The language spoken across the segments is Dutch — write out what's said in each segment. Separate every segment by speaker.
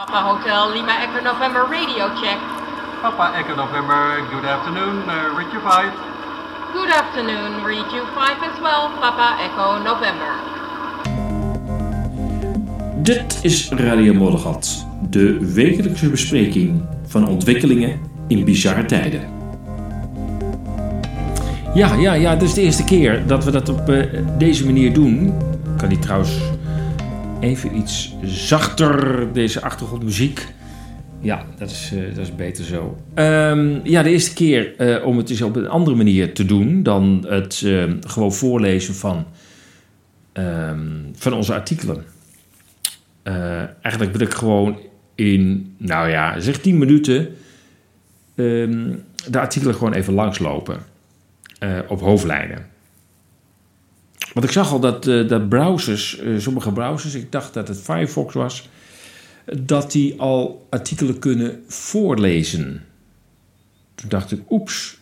Speaker 1: Papa Hotel Lima Echo November radio check.
Speaker 2: Papa Echo November, good afternoon, uh, Richard 5.
Speaker 1: Good afternoon, read you 5 as well, Papa Echo November.
Speaker 3: Dit is Radio Moddergat, de wekelijkse bespreking van ontwikkelingen in bizarre tijden. Ja, ja, ja, dit is de eerste keer dat we dat op eh, deze manier doen. Kan die trouwens even iets zachter, deze achtergrondmuziek. Ja, dat is, eh, dat is beter zo. Ehm, ja, de eerste keer eh, om het eens op een andere manier te doen dan het eh, gewoon voorlezen van, ehm, van onze artikelen. Eigenlijk wil ik gewoon in, nou ja, zeg 10 minuten ehm, de artikelen gewoon even langslopen. op hoofdlijnen. Want ik zag al dat, eh, dat browsers, eh, sommige browsers, ik dacht dat het Firefox was, dat die al artikelen kunnen voorlezen. Toen dacht ik, oeps.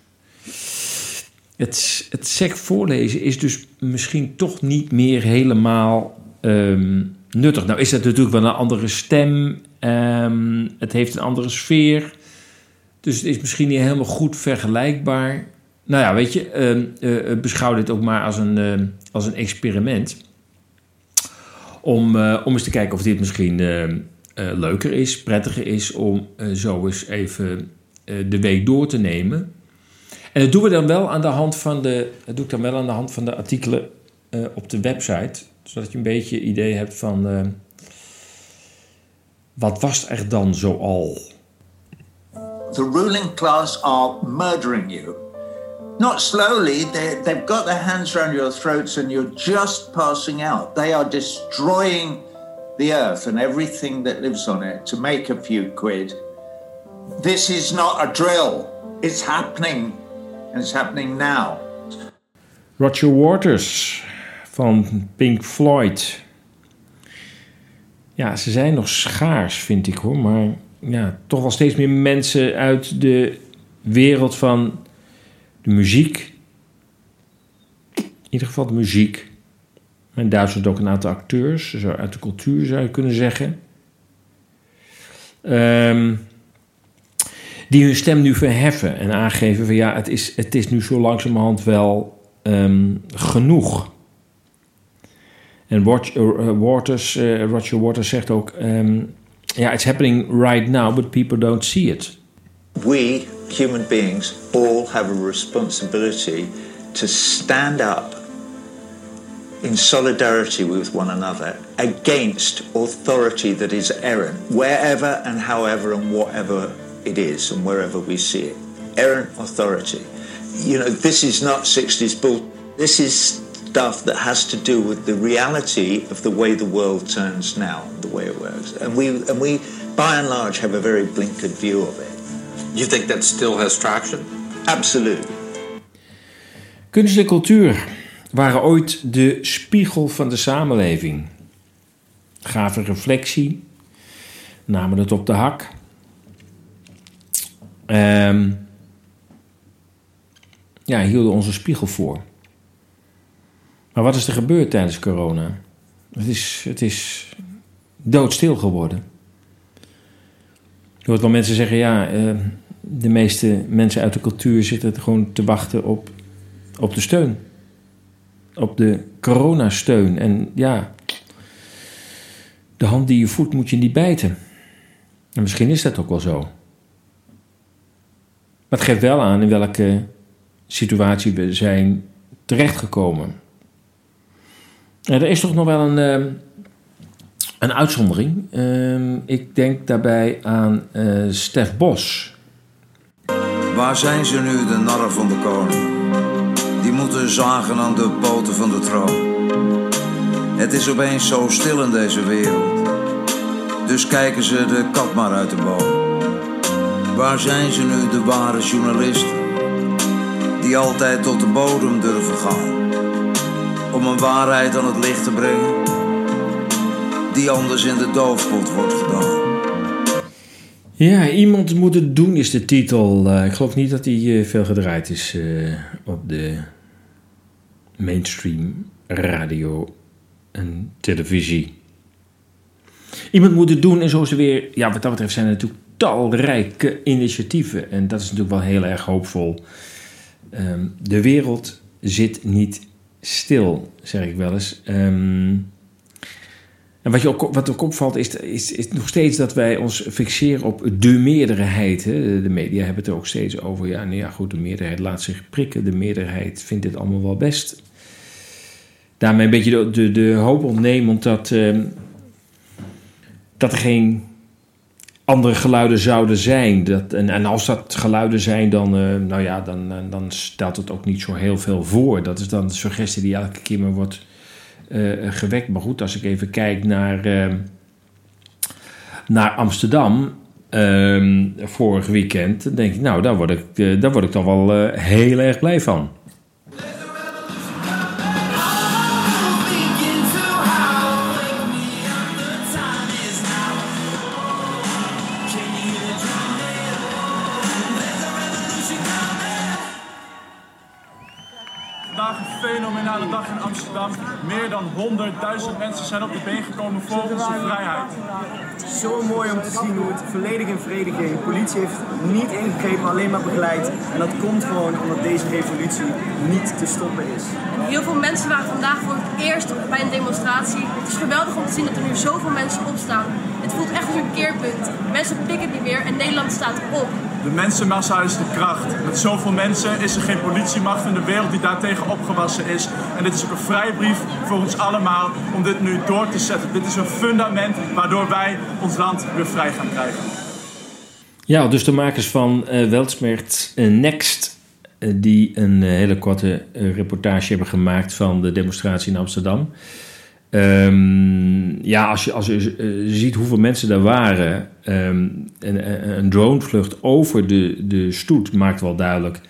Speaker 3: Het, het sec voorlezen is dus misschien toch niet meer helemaal ehm, nuttig. Nou is dat natuurlijk wel een andere stem. ehm, het heeft een andere sfeer. Dus het is misschien niet helemaal goed vergelijkbaar. Nou ja, weet je, eh, beschouw dit ook maar als een, ehm, als een experiment. Om, eh, om eens te kijken of dit misschien ehm, eh, leuker is, prettiger is om zo eens even de week door te nemen. En dat doen we dan wel aan de hand van de, dat doe dan wel aan de hand van de artikelen op de website. Zodat je een beetje idee hebt van wat was er dan zoal?
Speaker 4: the ruling class are murdering you. Not slowly, they, they've got their hands around your throats and you're just passing out. They are destroying the earth and everything that lives on it to make a few quid. This is not a drill, it's happening, and it's happening now.
Speaker 3: Roger Waters van Pink Floyd. Ja, ze zijn nog schaars, vind ik hoor. Maar ja, toch wel steeds meer mensen uit de wereld van muziek. In ieder geval muziek. In Duitsland ook een aantal acteurs. Zo uit de cultuur zou je kunnen zeggen. Ehm, die hun stem nu verheffen en aangeven van ja, het is, het is nu zo langzamerhand wel ehm, genoeg. En eh, Waters, eh, Roger Waters zegt ook: ehm, Ja, it's happening right now, but people don't see it.
Speaker 4: We, human beings, all have a responsibility to stand up in solidarity with one another against authority that is errant, wherever and however and whatever it is, and wherever we see it. Errant authority. You know, this is not 60s bull. This is stuff that has to do with the reality of the way the world turns now, the way it works. And we, and we, by and large, have a very blinkered view of it.
Speaker 5: You think that still has traction?
Speaker 4: Absolutely.
Speaker 3: Kunst en cultuur waren ooit de spiegel van de samenleving. Gaven reflectie, namen het op de hak. Ehm, ja, hielden onze spiegel voor. Maar wat is er gebeurd tijdens corona? Het is, het is doodstil geworden. Je hoort wel mensen zeggen, ja, eh, de meeste mensen uit de cultuur zitten gewoon te wachten op, op de steun. Op de coronasteun. En ja, de hand die je voedt moet je niet bijten. En misschien is dat ook wel zo. Maar het geeft wel aan in welke situatie we zijn terechtgekomen. Er is toch nog wel een, ehm, een uitzondering. Ehm, ik denk daarbij aan eh, Stef Bos.
Speaker 6: Waar zijn ze nu, de narren van de koning? Die moeten zagen aan de poten van de troon. Het is opeens zo stil in deze wereld. Dus kijken ze de kat maar uit de boom. Waar zijn ze nu, de ware journalisten? Die altijd tot de bodem durven gaan. Om een waarheid aan het licht te brengen. Die anders in de doofpot wordt gedaan.
Speaker 3: Ja, iemand moet het doen is de titel. Eh, ik geloof niet dat hij eh, veel gedraaid is eh, op de mainstream radio en televisie. iemand moet het doen. En zo is er weer, ja, wat dat betreft zijn er natuurlijk talrijke initiatieven. En dat is natuurlijk wel heel erg hoopvol. Ehm, de wereld zit niet stil, zeg ik wel eens. Ehm, en wat, je ook, opvalt is, is, is nog steeds dat wij ons fixeren op de meerderheid. Hè. De media hebben het er ook steeds over. Ja, nou ja, goed, de meerderheid laat zich prikken. De meerderheid vindt dit allemaal wel best. Daarmee een beetje de, de, hoop ontnemend dat, ehm, dat er geen andere geluiden zouden zijn. Dat, en, en als dat geluiden zijn, dan, uh, nou ja, dan, dan stelt het ook niet zo heel veel voor. Dat is dan de suggestie die elke keer maar wordt gewekt. Maar goed, als ik even kijk naar, uh, naar Amsterdam vorig weekend, dan denk ik, nou, daar word ik, daar word ik dan wel heel erg blij van.
Speaker 7: Dag in Amsterdam. Meer dan 100.000 mensen zijn op de been gekomen voor onze vrijheid.
Speaker 8: Zo mooi om te zien hoe het volledig in vrede ging. De politie heeft niet ingegrepen, alleen maar begeleid. En dat komt gewoon omdat deze revolutie niet te stoppen is.
Speaker 9: Heel veel mensen waren vandaag voor het eerst bij een demonstratie. Het is geweldig om te zien dat er nu zoveel mensen opstaan. Het voelt echt als een keerpunt. Mensen pikken niet meer en Nederland staat op.
Speaker 7: De mensenmassa is de kracht. Met zoveel mensen is er geen politiemacht in de wereld die daartegen opgewassen is. En dit is ook een vrijbrief voor ons allemaal om dit nu door te zetten. Dit is een fundament waardoor wij ons land weer vrij gaan krijgen.
Speaker 3: Ja, dus de makers van uh, Next, uh, die een hele korte reportage hebben gemaakt van de demonstratie in Amsterdam. Um, ja, als je, als je uh, ziet hoeveel mensen daar waren, um, een, dronevlucht over de, de stoet maakt wel duidelijk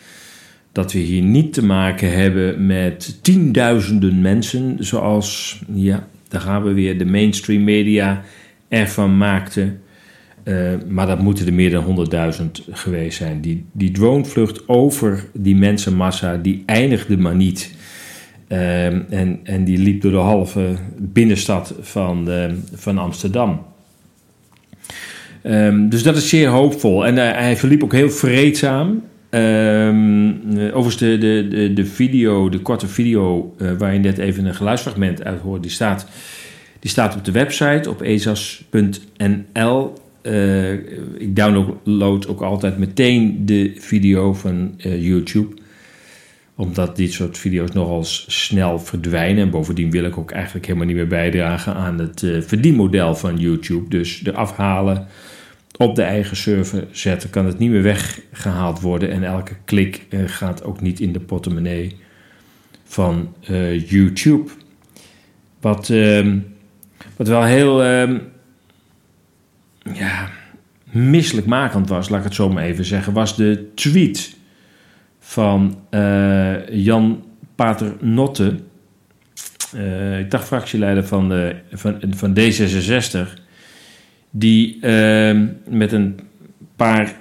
Speaker 3: dat we hier niet te maken hebben met tienduizenden mensen, zoals, ja, daar gaan we weer, de mainstream media ervan maakte. Uh, maar dat moeten er meer dan 100.000 geweest zijn. Die, die dronevlucht over die mensenmassa, die eindigde maar niet Um, en, en die liep door de halve binnenstad van, van Amsterdam. Um, dus dat is zeer hoopvol. En uh, hij verliep ook heel vreedzaam. Um, overigens, de, de, de, de, video, de korte video uh, waar je net even een geluidsfragment uit hoort, die staat, die staat op de website op ezas.nl. Uh, ik download ook altijd meteen de video van YouTube omdat dit soort video's nogal snel verdwijnen. En bovendien wil ik ook eigenlijk helemaal niet meer bijdragen aan het uh, verdienmodel van YouTube. Dus de afhalen, op de eigen server zetten, kan het niet meer weggehaald worden. En elke klik uh, gaat ook niet in de portemonnee van uh, YouTube. Wat, ehm, wat wel heel um, ja, misselijkmakend was, laat ik het zo maar even zeggen, was de tweet van uh, Jan Paternotte, uh, ik dacht fractieleider van, de, van, van D66, die uh, met een paar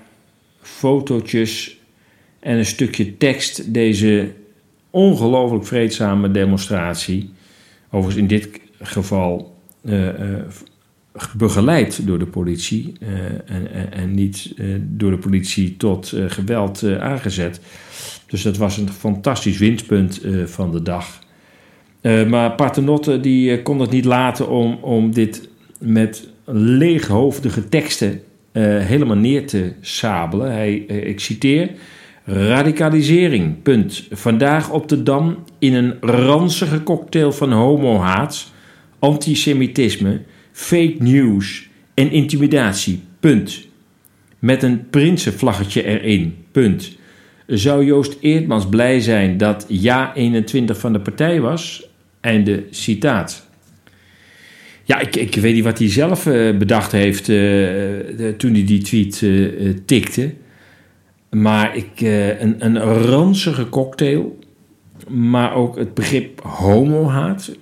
Speaker 3: fotootjes en een stukje tekst deze ongelooflijk vreedzame demonstratie, overigens in dit geval begeleid door de politie en, en, niet door de politie tot geweld aangezet dus dat was een fantastisch winstpunt uh, van de dag. Uh, maar Paternotte die uh, kon het niet laten om, om dit met leeghoofdige teksten helemaal neer te sabelen. Hij, ik citeer... Radicalisering, punt. Vandaag op de Dam in een ranzige cocktail van homohaat, antisemitisme, fake news en intimidatie, punt. Met een prinsenvlaggetje erin, punt. Zou Joost Eerdmans blij zijn dat ja 21 van de partij was? Einde citaat. Ja, ik, ik weet niet wat hij zelf uh, bedacht heeft uh, toen hij die tweet uh, tikte. Maar ik, een, een ranzige cocktail. Maar ook het begrip homohaat.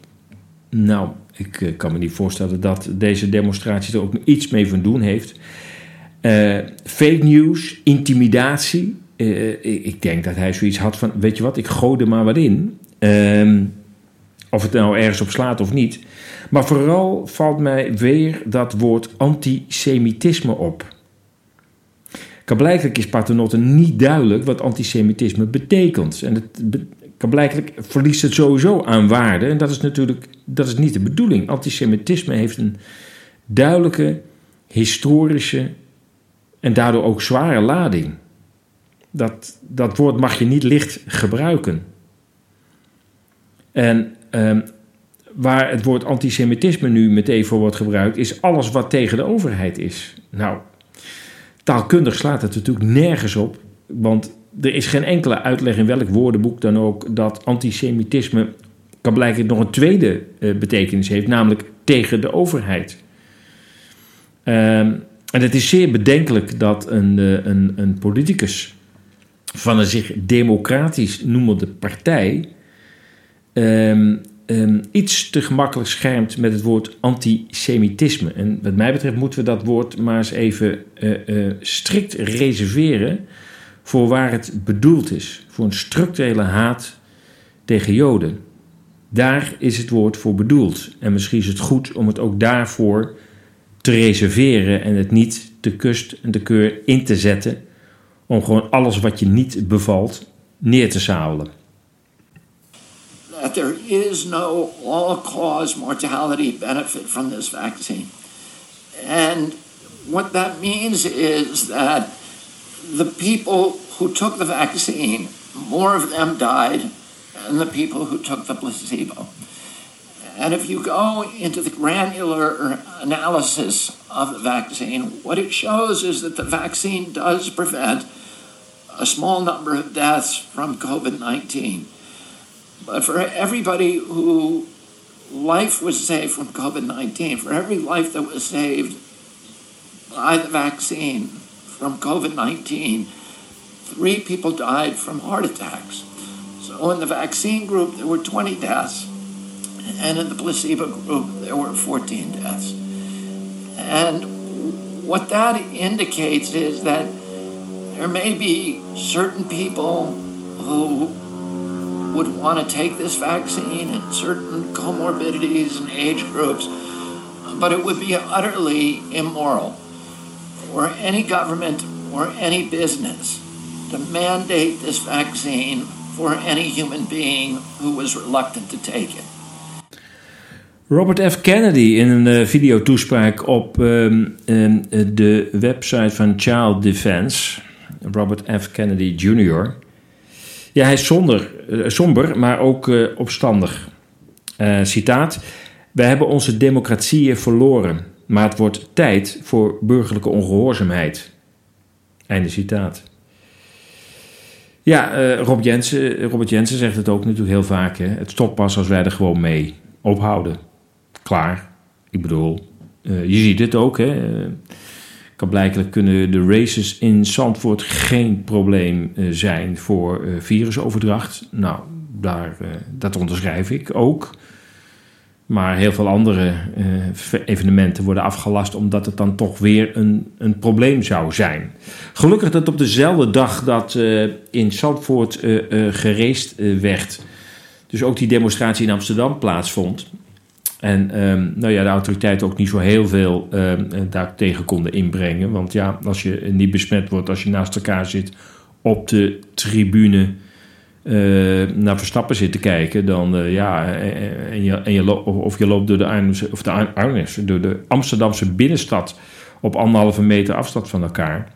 Speaker 3: Nou, ik kan me niet voorstellen dat deze demonstratie er ook iets mee van doen heeft. fake news, intimidatie. Uh, ik denk dat hij zoiets had van: Weet je wat, ik gooi er maar wat in. Um, Of het nou ergens op slaat of niet. Maar vooral valt mij weer dat woord antisemitisme op. Blijkelijk is Paternotte niet duidelijk wat antisemitisme betekent. En het be blijkelijk verliest het sowieso aan waarde. En dat is natuurlijk dat is niet de bedoeling. Antisemitisme heeft een duidelijke historische en daardoor ook zware lading. Dat, dat woord mag je niet licht gebruiken. En ehm, waar het woord antisemitisme nu meteen voor wordt gebruikt, is alles wat tegen de overheid is. Nou, taalkundig slaat het natuurlijk nergens op, want er is geen enkele uitleg in welk woordenboek dan ook dat antisemitisme kan blijken nog een tweede uh, betekenis heeft, namelijk tegen de overheid. Ehm, en het is zeer bedenkelijk dat een, uh, een, een politicus van een zich democratisch noemende partij um, um, iets te gemakkelijk schermt met het woord antisemitisme. En wat mij betreft moeten we dat woord maar eens even uh, strikt reserveren voor waar het bedoeld is. Voor een structurele haat tegen Joden. Daar is het woord voor bedoeld. En misschien is het goed om het ook daarvoor te reserveren en het niet te kust en te keur in te zetten om gewoon alles wat je niet bevalt neer te sabelen.
Speaker 10: That there is no all-cause mortality benefit from this vaccine. And what that means is that the people who took the vaccine, more of them died than the people who took the placebo. And if you go into the granular analysis of the vaccine, what it shows is that the vaccine does prevent a small number of deaths from COVID 19. But for everybody who life was saved from COVID 19, for every life that was saved by the vaccine from COVID 19, three people died from heart attacks. So in the vaccine group, there were 20 deaths and in the placebo group, there were 14 deaths. And what that indicates is that there may be certain people who would want to take this vaccine and certain comorbidities and age groups, but it would be utterly immoral for any government or any business to mandate this vaccine for any human being who was reluctant to take it.
Speaker 3: Robert F. Kennedy in een uh, videotoespraak op um, um, de website van Child Defense. Robert F. Kennedy Jr. Ja, hij is zonder, uh, somber, maar ook uh, opstandig. citaat: Wij hebben onze democratieën verloren, maar het wordt tijd voor burgerlijke ongehoorzaamheid. Einde citaat. Ja, Rob Jensen, Robert Jensen zegt het ook natuurlijk heel vaak. Hè? Het stopt pas als wij er gewoon mee ophouden klaar. Ik bedoel, uh, je ziet het ook. Hè. Kan blijkelijk kunnen de races in Zandvoort geen probleem uh, zijn voor uh, virusoverdracht. Nou, daar, dat onderschrijf ik ook. Maar heel veel andere evenementen worden afgelast omdat het dan toch weer een, een probleem zou zijn. Gelukkig dat op dezelfde dag dat in Zandvoort gereest werd, dus ook die demonstratie in Amsterdam plaatsvond, en um, nou ja, de autoriteiten ook niet zo heel veel um, daar tegen konden inbrengen. Want ja, als je niet besmet wordt, als je naast elkaar zit op de tribune uh, naar Verstappen zit te kijken, dan uh, ja, en je, en je of je loopt door de, Arnhemse, of de Arnhemse, door de Amsterdamse binnenstad op anderhalve meter afstand van elkaar.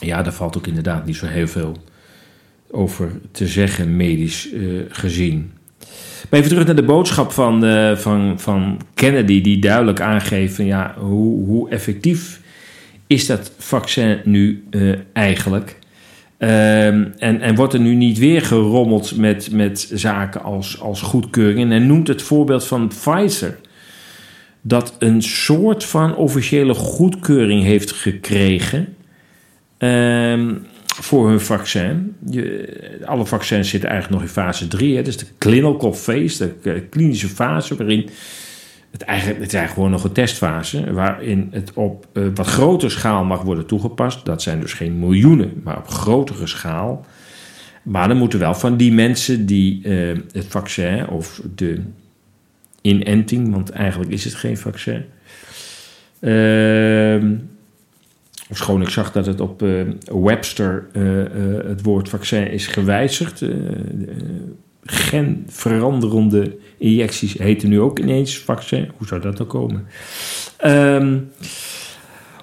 Speaker 3: Ja, daar valt ook inderdaad niet zo heel veel over te zeggen, medisch gezien. Maar even terug naar de boodschap van, uh, van, van Kennedy, die duidelijk aangeeft van, ja, hoe, hoe effectief is dat vaccin nu uh, eigenlijk? Um, en, en wordt er nu niet weer gerommeld met, met zaken als, als goedkeuring? En noemt het voorbeeld van Pfizer, dat een soort van officiële goedkeuring heeft gekregen. Um, voor hun vaccin. Je, alle vaccins zitten eigenlijk nog in fase 3. Hè. Dus de clinical phase, de eh, klinische fase, waarin het eigenlijk, het is eigenlijk gewoon nog een testfase, waarin het op uh, wat grotere schaal mag worden toegepast. Dat zijn dus geen miljoenen, maar op grotere schaal. Maar dan moeten wel van die mensen die eh, het vaccin of de inenting, want eigenlijk is het geen vaccin. Uh, schoon ik zag dat het op uh, Webster uh, het woord vaccin is gewijzigd. genveranderende injecties heten nu ook ineens vaccin. Hoe zou dat dan komen? Um,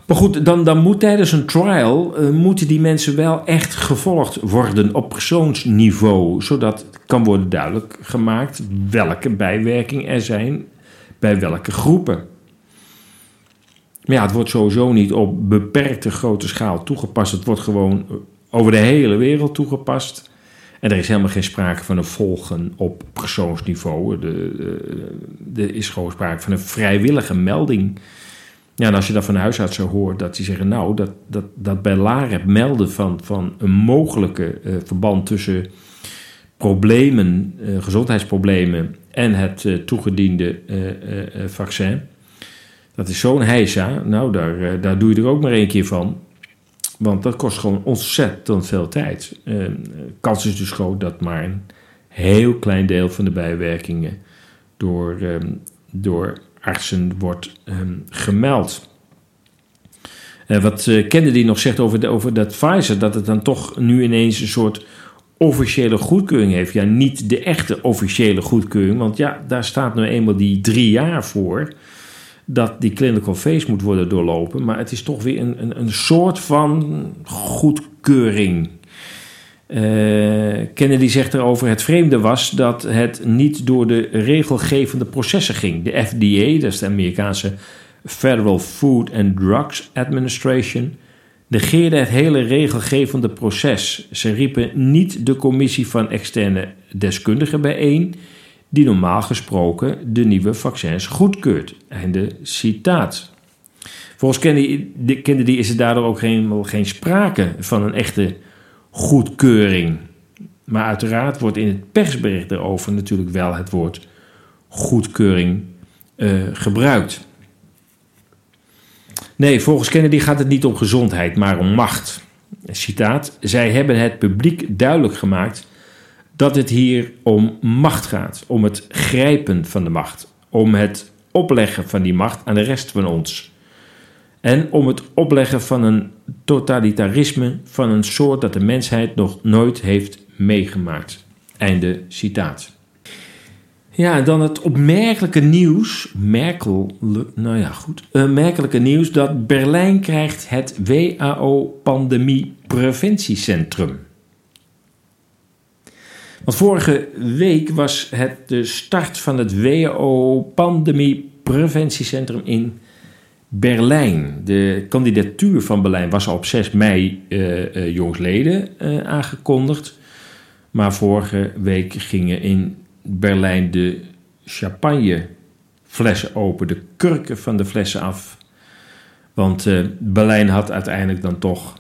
Speaker 3: maar goed, dan, dan moet tijdens een trial moeten die mensen wel echt gevolgd worden op persoonsniveau, zodat kan worden duidelijk gemaakt welke bijwerkingen er zijn bij welke groepen. Maar ja, het wordt sowieso niet op beperkte grote schaal toegepast. Het wordt gewoon over de hele wereld toegepast. En er is helemaal geen sprake van een volgen op persoonsniveau. Er is gewoon sprake van een vrijwillige melding ja, en als je dat van huisartsen hoort, dat die zeggen, nou, dat, dat, dat bij melden van, van een mogelijke uh, verband tussen problemen, gezondheidsproblemen en het toegediende vaccin. Dat is zo'n heisa, nou, daar, daar doe je er ook maar één keer van. Want dat kost gewoon ontzettend veel tijd. kans is dus groot dat maar een heel klein deel van de bijwerkingen door, door artsen wordt um, gemeld. Uh, wat uh, Kennedy nog zegt over, de, over dat Pfizer, dat het dan toch nu ineens een soort officiële goedkeuring heeft. Ja, niet de echte officiële goedkeuring, want ja, daar staat nu eenmaal die drie jaar voor dat die clinical phase moet worden doorlopen. Maar het is toch weer een, een, een soort van goedkeuring. Uh, Kennedy zegt erover: het vreemde was dat het niet door de regelgevende processen ging. De FDA, dat is de Amerikaanse Federal Food and Drugs Administration, negeerde het hele regelgevende proces. Ze riepen niet de commissie van externe deskundigen bijeen, die normaal gesproken de nieuwe vaccins goedkeurt. Einde citaat. Volgens Kennedy, is er daardoor ook helemaal geen sprake van een echte goedkeuring. Maar uiteraard wordt in het persbericht erover natuurlijk wel het woord goedkeuring uh, gebruikt. Nee, volgens Kennedy gaat het niet om gezondheid, maar om macht. Citaat: Zij hebben het publiek duidelijk gemaakt dat het hier om macht gaat, om het grijpen van de macht, om het opleggen van die macht aan de rest van ons en om het opleggen van een totalitarisme van een soort dat de mensheid nog nooit heeft meegemaakt. Einde citaat. Ja, dan het opmerkelijke nieuws, Merkel, nou ja goed, merkelijke nieuws dat Berlijn krijgt het WHO Pandemie Preventiecentrum. Want vorige week was het de start van het WHO Pandemie Preventiecentrum in Berlijn. De kandidatuur van Berlijn was al op 6 mei uh, uh, jongsleden uh, aangekondigd. Maar vorige week gingen in Berlijn de champagneflessen open, de kurken van de flessen af. Want Berlijn had uiteindelijk dan toch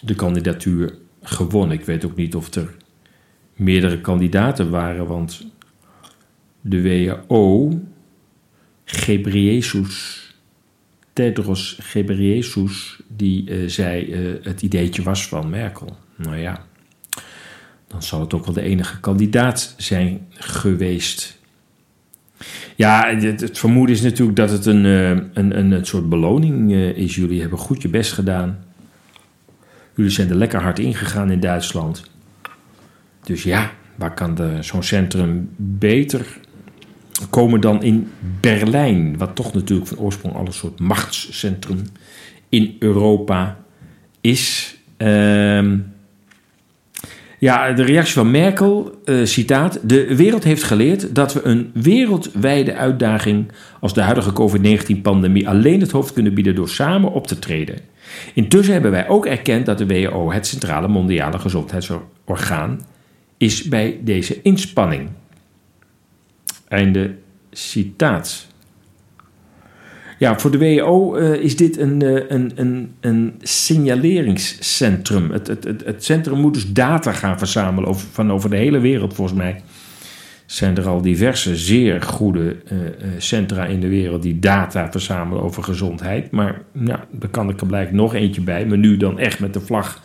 Speaker 3: de kandidatuur gewonnen. Ik weet ook niet of er meerdere kandidaten waren, want de WHO, Gebreyesus Tedros Ghebreyesus die uh, zei uh, het ideetje was van Merkel. Nou ja, dan zal het ook wel de enige kandidaat zijn geweest. Ja, het, vermoeden is natuurlijk dat het een, uh, een, een, een, soort beloning is. Jullie hebben goed je best gedaan. Jullie zijn er lekker hard ingegaan in Duitsland. Dus ja, waar kan zo'n centrum beter komen dan in Berlijn, wat toch natuurlijk van oorsprong al een soort machtscentrum in Europa is. Uh, ja, de reactie van Merkel, uh, citaat: De wereld heeft geleerd dat we een wereldwijde uitdaging als de huidige COVID-19-pandemie alleen het hoofd kunnen bieden door samen op te treden. Intussen hebben wij ook erkend dat de WHO, het centrale mondiale gezondheidsorgaan, is bij deze inspanning. Einde citaat. Ja, voor de WHO uh, is dit een, uh, een, een, een signaleringscentrum. Het, het, het, het, centrum moet dus data gaan verzamelen van over de hele wereld, volgens mij. Zijn er al diverse zeer goede uh, centra in de wereld die data verzamelen over gezondheid. Maar ja, daar kan ik er blijkbaar nog eentje bij. Maar nu dan echt met de vlag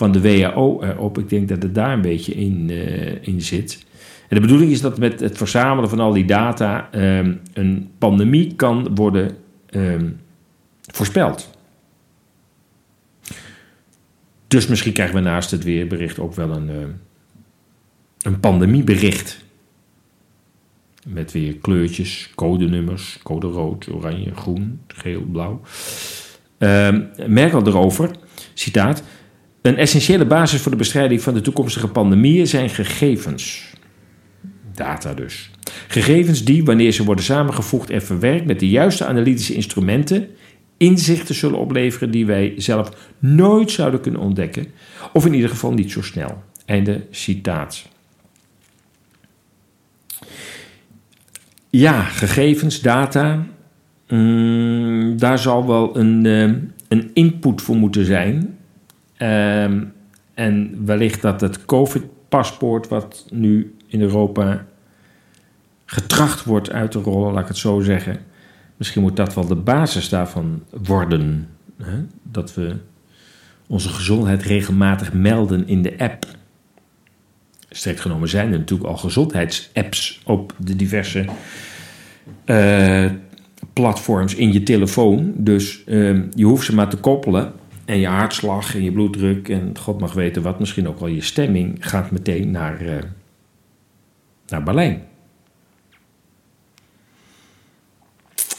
Speaker 3: van de WHO erop. Ik denk dat het daar een beetje in, eh, in zit. En de bedoeling is dat met het verzamelen van al die data ehm, een pandemie kan worden ehm, voorspeld. Dus misschien krijgen we naast het weerbericht ook wel een, uh, een pandemiebericht. Met weer kleurtjes, codenummers, code rood, oranje, groen, geel, blauw. Uh, Merkel erover, citaat... Een essentiële basis voor de bestrijding van de toekomstige pandemieën zijn gegevens. Data dus. Gegevens die, wanneer ze worden samengevoegd en verwerkt met de juiste analytische instrumenten, inzichten zullen opleveren die wij zelf nooit zouden kunnen ontdekken, of in ieder geval niet zo snel. Einde citaat. Ja, gegevens, data, mm, daar zal wel een, uh, een input voor moeten zijn. Uh, en wellicht dat het COVID-paspoort, wat nu in Europa getracht wordt uit te rollen, laat ik het zo zeggen. Misschien moet dat wel de basis daarvan worden. Hè? Dat we onze gezondheid regelmatig melden in de app. Strikt genomen zijn er natuurlijk al gezondheidsapps op de diverse uh, platforms in je telefoon. Dus uh, je hoeft ze maar te koppelen. En je hartslag en je bloeddruk en god mag weten wat, misschien ook wel je stemming, gaat meteen naar, uh, naar Berlijn.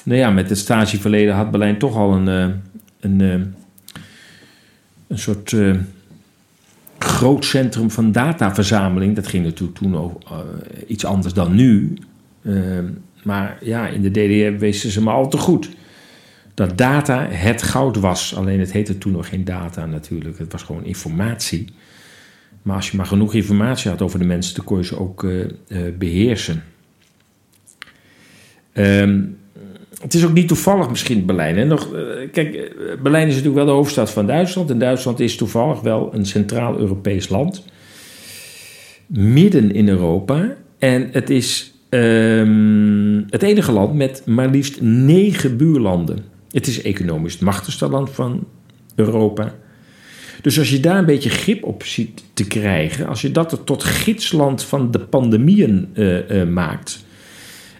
Speaker 3: Nou ja, met het stageverleden had Berlijn toch al een, uh, een, uh, een soort groot centrum van dataverzameling. Dat ging natuurlijk toen ook iets anders dan nu. maar ja, in de DDR wisten ze maar al te goed dat data het goud was. Alleen het heette toen nog geen data natuurlijk. Het was gewoon informatie. Maar als je maar genoeg informatie had over de mensen, dan kon je ze ook beheersen. Um, het is ook niet toevallig misschien Berlijn. Hè? Nog, kijk, Berlijn is natuurlijk wel de hoofdstad van Duitsland. En Duitsland is toevallig wel een centraal-Europees land. Midden in Europa. En het is um, het enige land met maar liefst negen buurlanden. Het is economisch het machtigste land van Europa. Dus als je daar een beetje grip op ziet te krijgen, als je dat tot gidsland van de pandemieën uh, uh, maakt,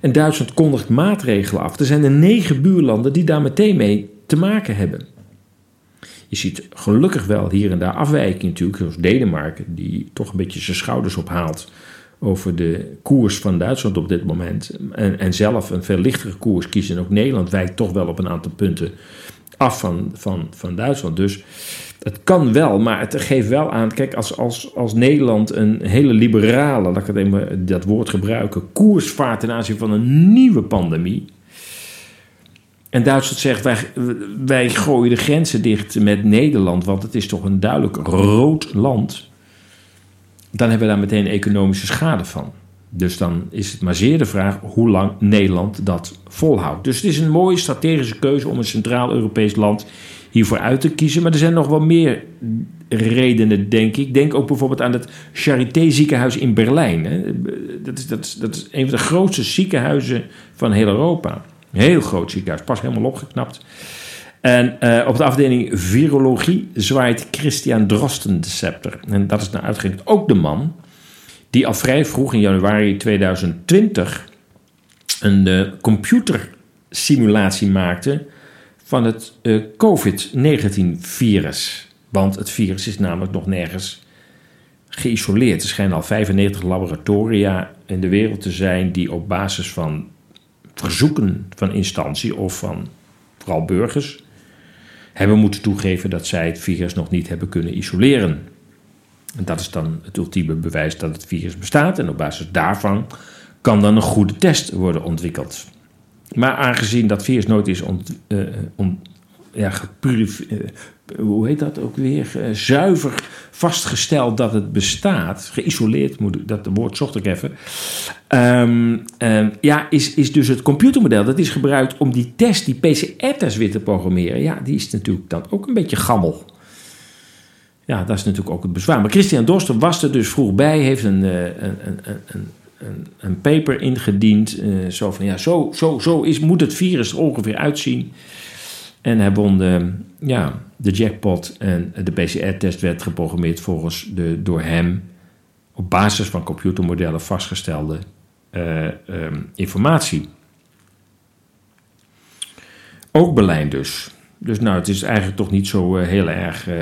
Speaker 3: en Duitsland kondigt maatregelen af. Er zijn er negen buurlanden die daar meteen mee te maken hebben. Je ziet gelukkig wel hier en daar afwijkingen natuurlijk, zoals Denemarken, die toch een beetje zijn schouders ophaalt over de koers van Duitsland op dit moment. En, en zelf een veel lichtere koers kiezen. En ook Nederland wijkt toch wel op een aantal punten af van, van, van Duitsland. Dus het kan wel, maar het geeft wel aan. Kijk, als, als, als Nederland een hele liberale, laat ik het even dat woord gebruiken, koers vaart ten aanzien van een nieuwe pandemie. En Duitsland zegt: wij, wij gooien de grenzen dicht met Nederland, want het is toch een duidelijk rood land. Dan hebben we daar meteen economische schade van. Dus dan is het maar zeer de vraag hoe lang Nederland dat volhoudt. Dus het is een mooie strategische keuze om een centraal-Europees land hiervoor uit te kiezen. Maar er zijn nog wel meer redenen, denk ik. Denk ook bijvoorbeeld aan het Charité ziekenhuis in Berlijn. Dat, is, dat, is, dat is een van de grootste ziekenhuizen van heel Europa. Heel groot ziekenhuis, pas helemaal opgeknapt. En uh, op de afdeling virologie zwaait Christian Drosten de scepter. En dat is nou uitgerekend ook de man die al vrij vroeg in januari 2020 een uh, computersimulatie maakte van het uh, COVID-19-virus. Want het virus is namelijk nog nergens geïsoleerd. Er schijnen al 95 laboratoria in de wereld te zijn die op basis van verzoeken van instantie of van vooral burgers hebben moeten toegeven dat zij het virus nog niet hebben kunnen isoleren. En dat is dan het ultieme bewijs dat het virus bestaat. En op basis daarvan kan dan een goede test worden ontwikkeld. Maar aangezien dat virus nooit is ont, ont, ja, uh, hoe heet dat ook weer? Uh, zuiver vastgesteld dat het bestaat, geïsoleerd, moet, dat woord zocht ik even. Um, um, ja, is, is dus het computermodel dat is gebruikt om die test, die PCR-test weer te programmeren. Ja, die is natuurlijk dan ook een beetje gammel. Ja, dat is natuurlijk ook het bezwaar. Maar Christian Dorster was er dus vroeg bij, heeft een, een, een, een een, een paper ingediend. Uh, zo van ja, zo, zo, zo is, moet het virus er ongeveer uitzien. En hij de, ja, de jackpot en de PCR-test werd geprogrammeerd volgens de door hem op basis van computermodellen vastgestelde eh, ehm, informatie. Ook Berlijn dus. Dus nou, het is eigenlijk toch niet zo eh, heel erg eh,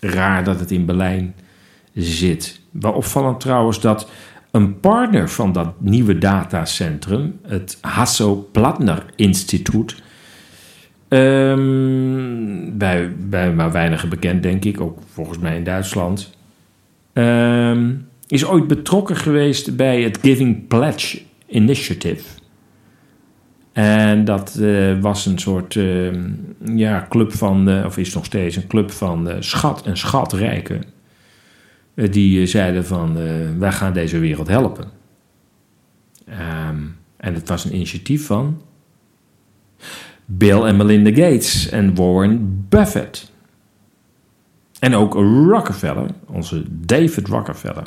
Speaker 3: raar dat het in Berlijn zit. Wel opvallend trouwens dat een partner van dat nieuwe datacentrum, het Hasso-Plattner Instituut, um, bij, bij maar weinigen bekend denk ik, ook volgens mij in Duitsland, ehm, is ooit betrokken geweest bij het Giving Pledge Initiative. En dat uh, was een soort uh, ja, club van, uh, of is nog steeds een club van schat en schatrijken. die zeiden van, wij gaan deze wereld helpen. En het was een initiatief van Bill en Melinda Gates en Warren Buffett. En ook Rockefeller, onze David Rockefeller,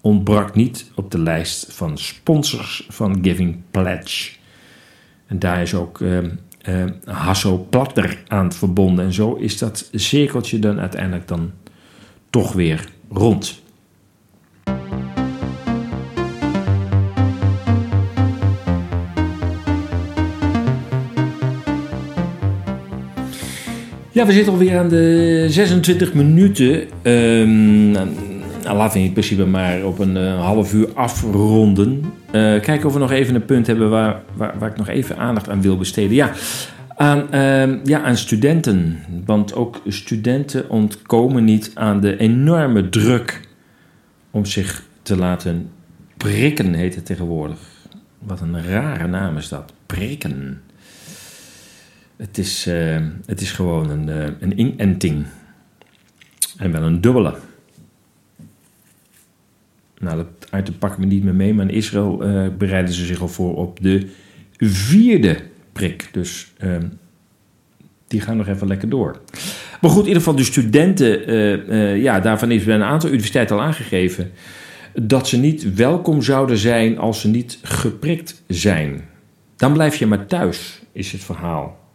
Speaker 3: ontbrak niet op de lijst van sponsors van Giving Pledge. En daar is ook uh, uh, Hasso Platter aan verbonden. En zo is dat cirkeltje dan uiteindelijk dan toch weer rond. Ja, we zitten alweer aan de 26 minuten. Um, nou, laten we in principe maar op een uh, half uur afronden. Uh, kijken of we nog even een punt hebben waar, waar, ik nog even aandacht aan wil besteden. Ja, aan, uh, ja, aan studenten. Want ook studenten ontkomen niet aan de enorme druk om zich te laten prikken, heet het tegenwoordig. Wat een rare naam is dat, prikken. Het is, uh, het is gewoon een, uh, een inenting. En wel een dubbele. Nou, dat item pak ik me niet meer mee, maar in Israël uh, bereiden ze zich al voor op de vierde prik. Dus die gaan nog even lekker door. Maar goed, in ieder geval de studenten, ja, daarvan is bij een aantal universiteiten al aangegeven dat ze niet welkom zouden zijn als ze niet geprikt zijn. Dan blijf je maar thuis, is het verhaal.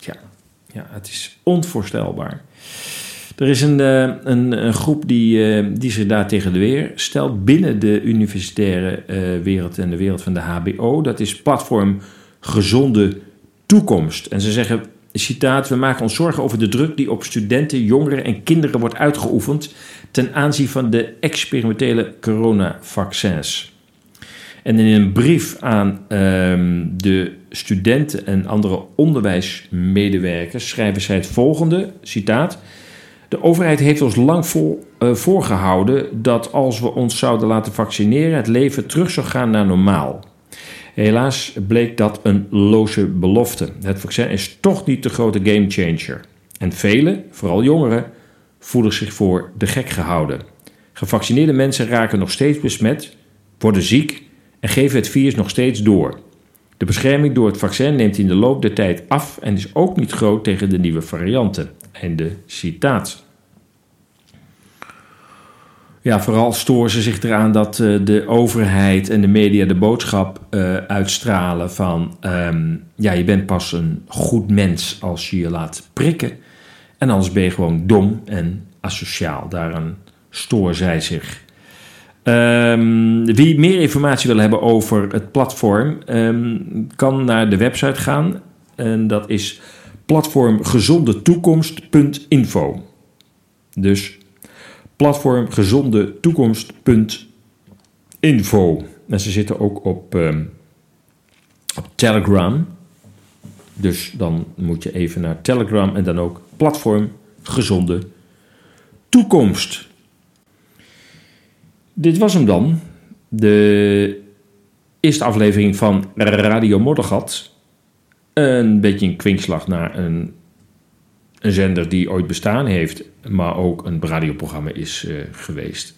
Speaker 3: Ja, ja, het is onvoorstelbaar. Er is een, uh, een, een, groep die, uh, die zich daar tegen de weer stelt binnen de universitaire uh, wereld en de wereld van de HBO. Dat is platform Gezonde Toekomst. En ze zeggen, citaat, we maken ons zorgen over de druk die op studenten, jongeren en kinderen wordt uitgeoefend ten aanzien van de experimentele coronavaccins. En in een brief aan um, de studenten en andere onderwijsmedewerkers schrijven zij het volgende, citaat... De overheid heeft ons lang vol, uh, voorgehouden dat als we ons zouden laten vaccineren, het leven terug zou gaan naar normaal. Helaas bleek dat een loze belofte. Het vaccin is toch niet de grote gamechanger. En velen, vooral jongeren, voelen zich voor de gek gehouden. Gevaccineerde mensen raken nog steeds besmet, worden ziek en geven het virus nog steeds door. De bescherming door het vaccin neemt in de loop der tijd af en is ook niet groot tegen de nieuwe varianten. Einde citaat. Ja, vooral storen ze zich eraan dat uh, de overheid en de media de boodschap uh, uitstralen van... Um, ja, je bent pas een goed mens als je je laat prikken. En anders ben je gewoon dom en asociaal. Daaraan storen zij zich. Um, wie meer informatie wil hebben over het platform, um, kan naar de website gaan. En dat is platformgezondetoekomst.info. Dus platformgezondetoekomst.info. En ze zitten ook op, um, op Telegram. Dus dan moet je even naar Telegram en dan ook platform gezonde toekomst. Dit was hem dan. De eerste aflevering van Radio Moddergat. Een beetje een kwinkslag naar een, een zender die ooit bestaan heeft, maar ook een radioprogramma is uh, geweest.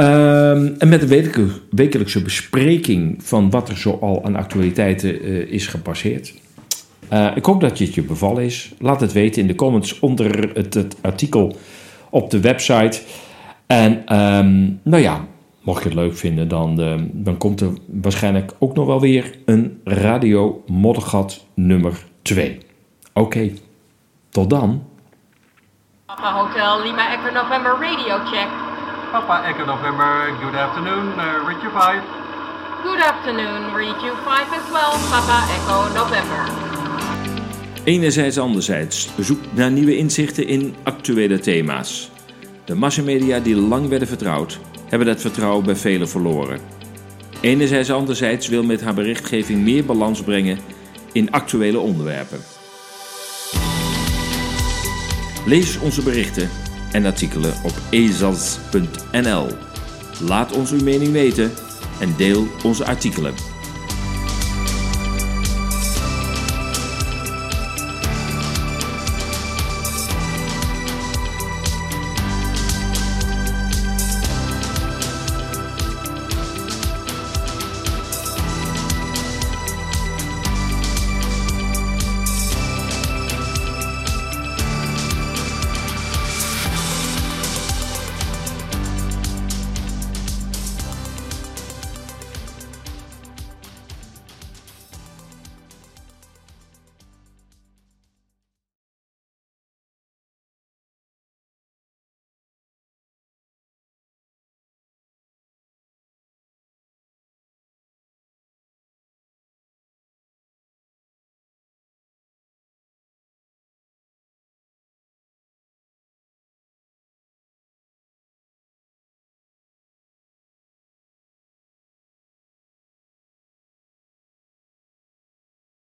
Speaker 3: Um, en met een wekelijkse bespreking van wat er zoal aan actualiteiten uh, is gepasseerd. Uh, ik hoop dat je het je bevallen is. Laat het weten in de comments onder het, het artikel op de website. En um, nou ja, mocht je het leuk vinden, dan, eh, dan komt er waarschijnlijk ook nog wel weer een Radio Moddergat nummer 2. Oké, tot dan.
Speaker 1: Papa Hotel Lima Echo November radio check.
Speaker 2: Papa Echo November, good afternoon, uh, Richard 5.
Speaker 1: Good afternoon, read you 5 as well, Papa Echo November.
Speaker 3: Enerzijds, anderzijds, zoek naar nieuwe inzichten in actuele thema's. De massamedia die lang werden vertrouwd, hebben dat vertrouwen bij velen verloren. Enerzijds, anderzijds wil met haar berichtgeving meer balans brengen in actuele onderwerpen. Lees onze berichten en artikelen op ezas.nl. Laat ons uw mening weten en deel onze artikelen.